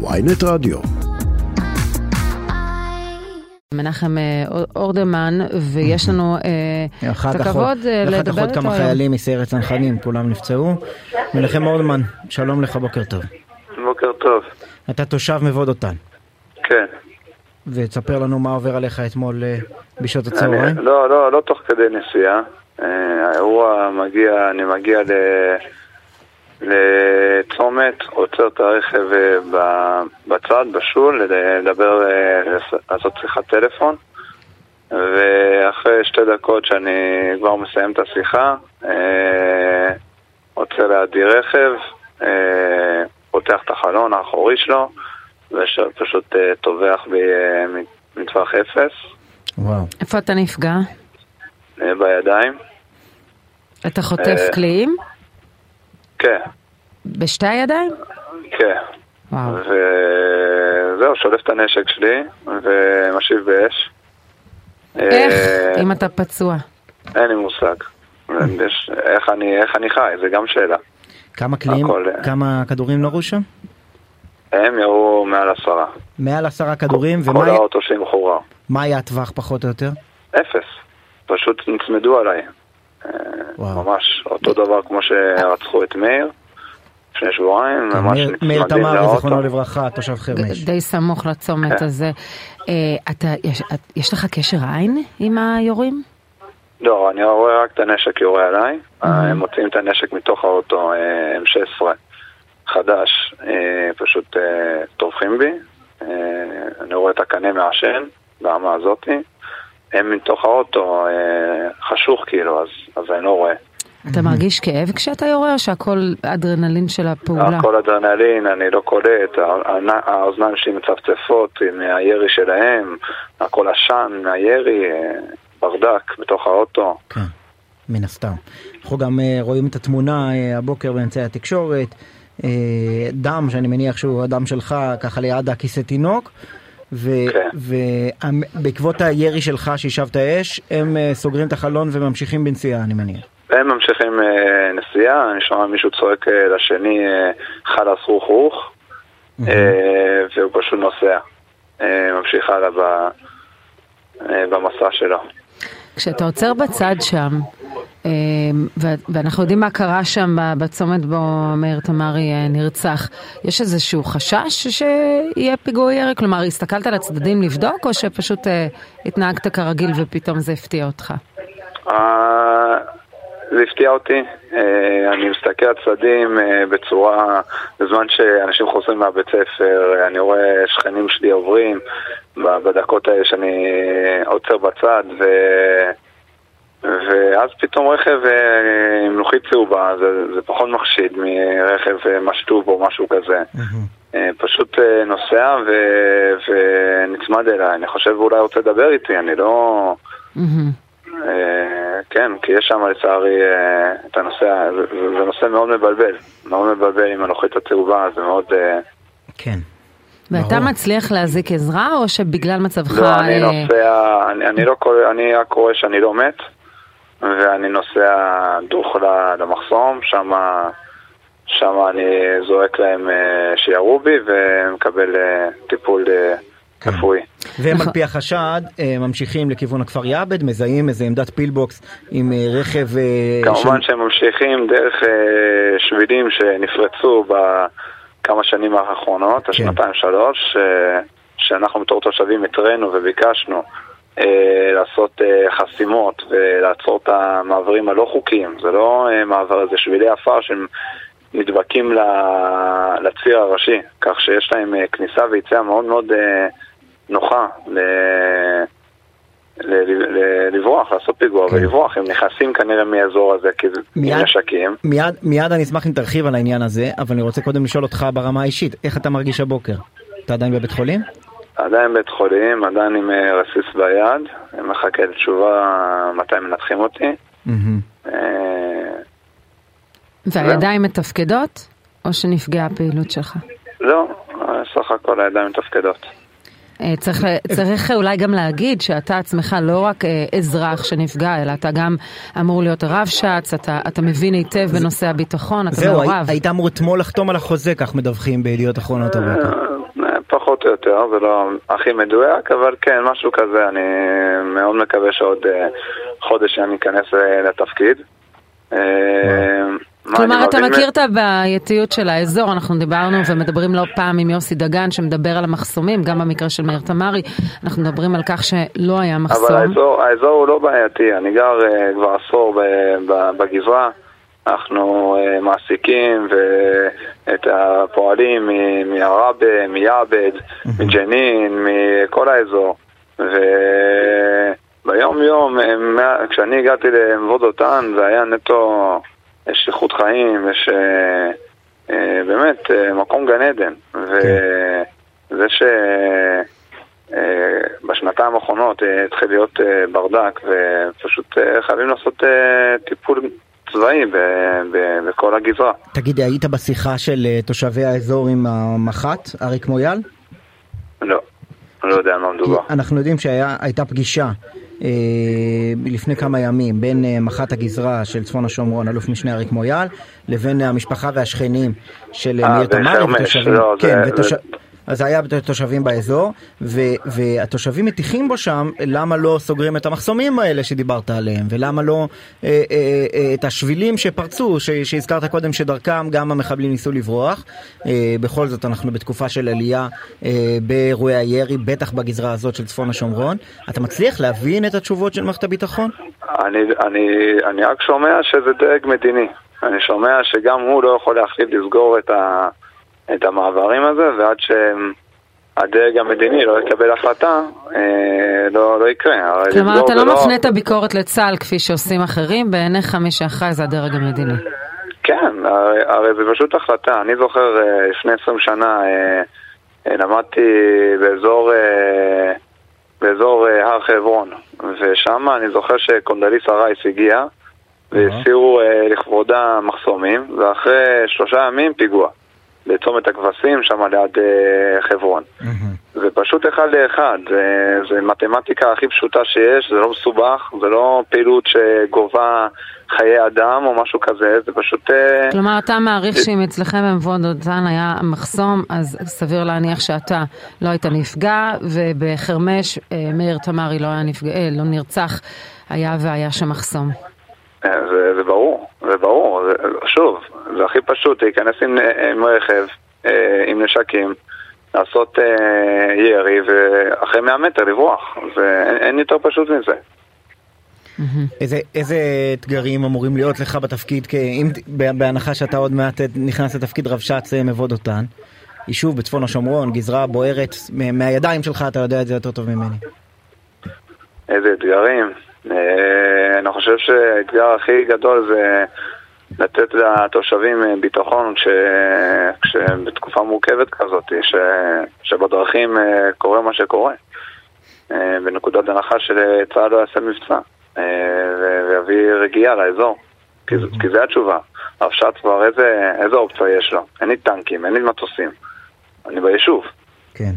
ויינט רדיו. מנחם אה, אורדמן, ויש לנו אה, את הכבוד עוד- אה, אחר כך לדבר עוד איתו כמה. חיילים מסיירת צנחנים, כולם נפצעו. מנחם אורדמן, שלום לך, בוקר טוב. בוקר טוב. אתה תושב מבוא דותן, כן. ותספר לנו מה עובר עליך אתמול בשעות הצהריים. לא, לא, לא תוך כדי נסיעה. האירוע מגיע, אני מגיע ל... לצומת, עוצר את הרכב אה, בצד, בשול, לדבר, אה, לעשות שיחת טלפון. ואחרי שתי דקות שאני כבר מסיים את השיחה, אה, עוצר לידי רכב, אה, פותח את החלון האחורי שלו, ופשוט אה, טובח בי אה, מטווח אפס. וואו. איפה אתה נפגע? אה, בידיים. אתה חוטף אה. קליעים? כן, בשתי הידיים? כן. וואו. וזהו, שולף את הנשק שלי ומשיב באש. איך? אה, אם אתה פצוע. אין לי מושג. יש- איך אני- איך אני חי, זה גם שאלה. כמה קליעים, אה. כמה כדורים נורו שם? הם ירו מעל עשרה. מעל עשרה כדורים, ומה כל האוטו שלי מחורר. מה היה הטווח פחות או יותר? אפס. פשוט נצמדו עליי. וואו. ממש אותו דבר כמו שרצחו את מאיר לפני שבועיים. ממש מאיר- תמרי, לאוטו. זיכרונו לברכה, תושב חרמש. די סמוך לצומת כן. הזה. אה, יש, לך קשר עין עם היורים? לא, אני רואה רק את הנשק יורה עליי. הם מוציאים את הנשק מתוך האוטו אה, M16 חדש, אה, פשוט טובחים בי. אני רואה את הקנה מעשן ברמה הזאתי. הם מתוך האוטו אה, חשוך כאילו, אז, אז אני לא רואה. אתה מרגיש כאב כשאתה יורה, או שהכל אדרנלין של הפעולה? הכל אדרנלין, אני לא קולט, האוזניים שלי מצפצפות מהירי שלהם, הכל עשן מהירי, אה, ברדק בתוך האוטו. כן, מן הסתם. אנחנו גם אה, רואים את התמונה הבוקר באמצעי התקשורת, דם שאני מניח שהוא הדם שלך ככה ליד הכיסא תינוק. ובעקבות הירי שלך שהשבת אש, הם אה, סוגרים את החלון וממשיכים בנסיעה אני מניח. הם ממשיכים אה, נסיעה, אני שומע מישהו צועק אה, לשני אה, חלאס רוח רוח, אה, והוא פשוט נוסע. אה, ממשיך הלאה ב- אה, במסע שלו. כשאתה עוצר בצד שם, אה, ואנחנו יודעים מה קרה שם בצומת בו מאיר תמרי אה, נרצח, יש איזשהו חשש שיהיה פיגוע ירי? כלומר, הסתכלת על הצדדים לבדוק, או שפשוט אה, התנהגת כרגיל ופתאום זה הפתיע אותך? אה, זה הפתיע אותי, אני מסתכל על צדדים בצורה, בזמן שאנשים חוזרים מהבית ספר, אני רואה שכנים שלי עוברים בדקות האלה שאני עוצר בצד ו... ואז פתאום רכב אה, עם לוחית צהובה, זה, זה פחות מחשיד מרכב אה, משטוב או משהו כזה. אה, פשוט נוסע ו... ונצמד אליי, אני חושב אולי רוצה לדבר איתי, אני לא... כן, כי יש שם לצערי את הנושא, זה, נושא מאוד מבלבל, מאוד מבלבל עם הלוחית הצהובה, זה מאוד... כן. ואתה ברור. מצליח להזיק עזרה, או שבגלל מצבך... לא, אני נוסע, אני, אני לא אני רק רואה שאני לא מת, ואני נוסע דוך למחסום, שם שם אני זועק להם אה, שירו בי ומקבל אה, טיפול אה, כן. רפואי. והם נכון. על פי החשד ממשיכים לכיוון הכפר יעבד, מזהים איזה עמדת פילבוקס עם רכב... כמובן שהם ממשיכים דרך שבילים שנפרצו בכמה שנים האחרונות, השנתיים שלוש, שאנחנו בתור תושבים התרינו וביקשנו לעשות אה, חסימות ולעצור את המעברים הלא חוקיים. זה לא אה, מעבר, זה שבילי עפר שהם נדבקים לציר הראשי, כך שיש להם אה, כניסה ויציאה מאוד מאוד אה, נוחה. ל... ל- ל- לברוח, לעשות פיגוע כן. ולברוח, הם נכנסים כנראה מהאזור הזה עם מיד- נשקים. מיד, מיד אני אשמח אם תרחיב על העניין הזה, אבל אני רוצה קודם לשאול אותך ברמה האישית, איך אתה מרגיש הבוקר? אתה עדיין בבית חולים? עדיין בית חולים, עדיין עם אה, רסיס ביד, אני מחכה לתשובה מתי מנתחים אותי. אה, והידיים מתפקדות, או שנפגעה הפעילות שלך? לא, סך הכל הידיים מתפקדות. אה, צריך, צריך אולי גם להגיד שאתה עצמך לא רק אזרח שנפגע, אלא אתה גם אמור להיות רבש"ץ, אתה, אתה מבין היטב בנושא הביטחון, אתה זהו, מעורב. הי- היית אמור אתמול לחתום על החוזה, כך מדווחים בידיעות אחרונות הבוקר. אה, יותר, זה לא הכי מדויק, אבל כן, משהו כזה, אני מאוד מקווה שעוד חודש אני אכנס לתפקיד. כלומר, אתה מכיר את הבעייתיות של האזור, אנחנו דיברנו ומדברים לא פעם עם יוסי דגן שמדבר על המחסומים, גם במקרה של מאיר תמרי, אנחנו מדברים על כך שלא היה מחסום. אבל האזור, האזור הוא לא בעייתי, אני גר כבר עשור בגזרה, אנחנו uh, מעסיקים את הפועלים מעראבה, מיעבד, מג'נין, מכל האזור. וביום יום, כשאני הגעתי למבוד אותן, זה היה נטו... יש איכות חיים, יש אה, אה, באמת אה, מקום גן עדן. וזה כן. שבשנתיים האחרונות התחיל להיות ברדק, ופשוט חייבים לעשות טיפול צבאי בכל הגזרה. תגיד, היית בשיחה של תושבי האזור עם המח"ט, אריק מויאל? לא, אני לא יודע על מה מדובר. אנחנו יודעים שהייתה פגישה אה, לפני כמה ימים בין אה, מח"ט הגזרה של צפון השומרון, אלוף משנה אריק מויאל, לבין המשפחה והשכנים של אה, מאיר תמרי ותושבים. לא, כן, זה, ותוש... זה... אז זה היה תושבים באזור, ו, והתושבים מטיחים בו שם למה לא סוגרים את המחסומים האלה שדיברת עליהם, ולמה לא אה, אה, אה, את השבילים שפרצו, ש, שהזכרת קודם שדרכם גם המחבלים ניסו לברוח. אה, בכל זאת אנחנו בתקופה של עלייה אה, באירועי הירי, בטח בגזרה הזאת של צפון השומרון. אתה מצליח להבין את התשובות של מערכת הביטחון? אני, אני, אני רק שומע שזה דרג מדיני. אני שומע שגם הוא לא יכול להחליט לסגור את ה... את המעברים הזה, ועד שהדרג המדיני לא יקבל החלטה, אה, לא, לא יקרה. כלומר, אתה לא, מפנה את הביקורת לצה"ל כפי שעושים אחרים, בעיניך מי שאחראי זה הדרג המדיני. כן, הרי, הרי זה פשוט החלטה. אני זוכר אה, לפני 20 שנה אה, למדתי באזור, באזור הר חברון, ושם אני זוכר שקונדליסה רייס הגיע, והסירו לכבודה מחסומים, ואחרי שלושה ימים פיגוע. בצומת הכבשים, שם ליד uh, חברון. Mm-hmm. זה פשוט אחד לאחד, זה, זה מתמטיקה הכי פשוטה שיש, זה לא מסובך, זה לא פעילות שגובה חיי אדם או משהו כזה, זה פשוט... Uh, כלומר, אתה מעריך שאם אצלכם במבואות דותן היה מחסום, אז סביר להניח שאתה לא היית נפגע, ובחרמש uh, מאיר תמרי לא, היה נפגע, לא נרצח, היה והיה שם מחסום. זה, זה ברור, זה ברור, זה, שוב, זה הכי פשוט, להיכנס עם, עם רכב, אה, עם נשקים, לעשות אה, ירי, ואחרי 100 מטר לברוח. ואין יותר פשוט מזה. איזה, איזה אתגרים אמורים להיות לך בתפקיד, אם, בהנחה שאתה עוד מעט נכנס לתפקיד רבש"ץ אה, מבוא דותן? יישוב בצפון השומרון, גזרה בוערת, מהידיים שלך אתה יודע את זה יותר טוב ממני. איזה אתגרים? אני חושב שהאתגר הכי גדול זה לתת לתושבים אה, ביטחון כש... כשבתקופה מורכבת כזאת, ש... שבדרכים אה, קורה מה שקורה. אה, בנקודת הנחה שצה"ל לא יעשה מבצע ויביא רגיעה לאזור. כי, כי זה התשובה. הרבש"ץ כבר איזה, איזה אופציה יש לו? אין לי טנקים, אין לי מטוסים. אני ביישוב. כן.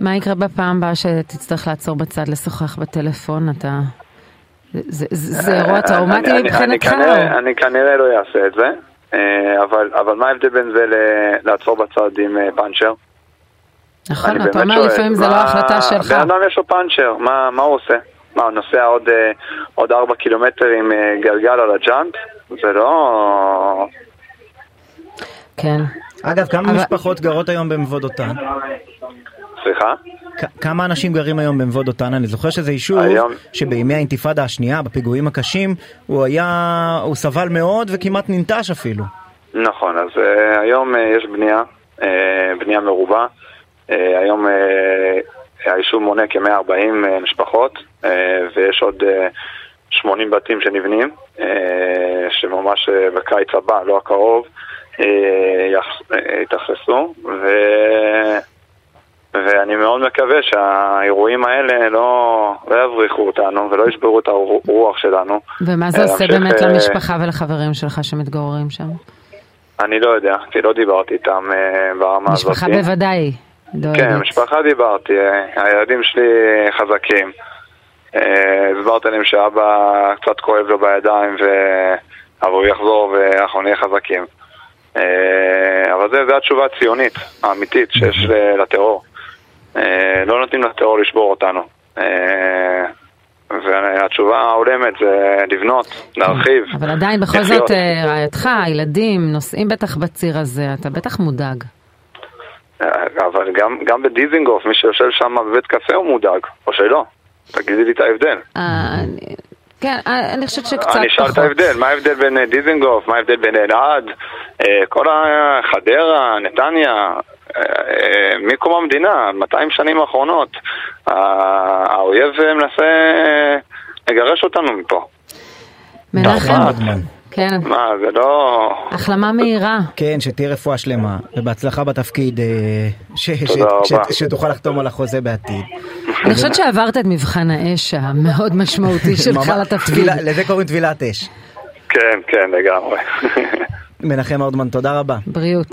מה יקרה בפעם הבאה שתצטרך לעצור בצד לשוחח בטלפון? אתה זה אירוע טראומטי מבחינתך? אני כנראה לא אעשה את זה, אה, אבל מה ההבדל בין זה לעצור בצד עם אה, פאנצ'ר? נכון, אתה אומר לפעמים זה לא החלטה שלך. בן אדם יש לו פאנצ'ר, מה הוא עושה? מה, הוא נוסע עוד ארבע קילומטר עם אה, גלגל על הג'אנט? זה לא... כן. אגב, כמה משפחות גרות היום במבוד אותן? סליחה? כמה אנשים גרים היום במבוא דותן? אני זוכר שזה יישוב היום... שבימי האינתיפאדה השנייה, בפיגועים הקשים, הוא היה, הוא סבל מאוד וכמעט ננטש אפילו. נכון, אז uh, היום uh, יש בנייה, uh, בנייה מרובה. Uh, היום uh, היישוב מונה כ-140 uh, משפחות, uh, ויש עוד uh, 80 בתים שנבנים, שממש בקיץ הבא, לא הקרוב, uh, יתאכלסו. ו... ואני מאוד מקווה שהאירועים האלה לא, לא יבריחו אותנו ולא ישברו את הרוח שלנו. ומה זה עושה באמת אה, למשפחה ולחברים שלך שמתגוררים שם? אני לא יודע, כי לא דיברתי איתם אה, ברמה הזאת. משפחה בוודאי דואגת. כן, משפחה דיברתי, אה, הילדים שלי חזקים. הסברתי להם שאבא קצת כואב לו בידיים, אבל הוא יחזור ואנחנו נהיה חזקים. אבל זו התשובה הציונית, האמיתית, שיש לטרור. לא נותנים לטרור לשבור אותנו. והתשובה ההולמת זה לבנות, להרחיב. אבל עדיין בכל זאת רעייתך, הילדים, נוסעים בטח בציר הזה, אתה בטח מודאג. אבל גם, גם בדיזינגוף, מי שיושב שם בבית קפה הוא מודאג, או שלא. תגידי לי את ההבדל. כן, אני חושבת שקצת פחות. אני אשאל את ההבדל, מה ההבדל בין דיזינגוף, מה ההבדל בין אלעד, כל החדרה, נתניה, מקום המדינה, 200 שנים האחרונות, האויב מנסה לגרש אותנו מפה. מנחם. כן. מה, זה לא... החלמה מהירה. כן, שתהיה רפואה שלמה, ובהצלחה בתפקיד, שתוכל לחתום על החוזה בעתיד. אני חושבת שעברת את מבחן האש המאוד משמעותי שלך לתפקיד. לזה קוראים טבילת אש. כן, כן, לגמרי. מנחם אורדמן, תודה רבה. בריאות.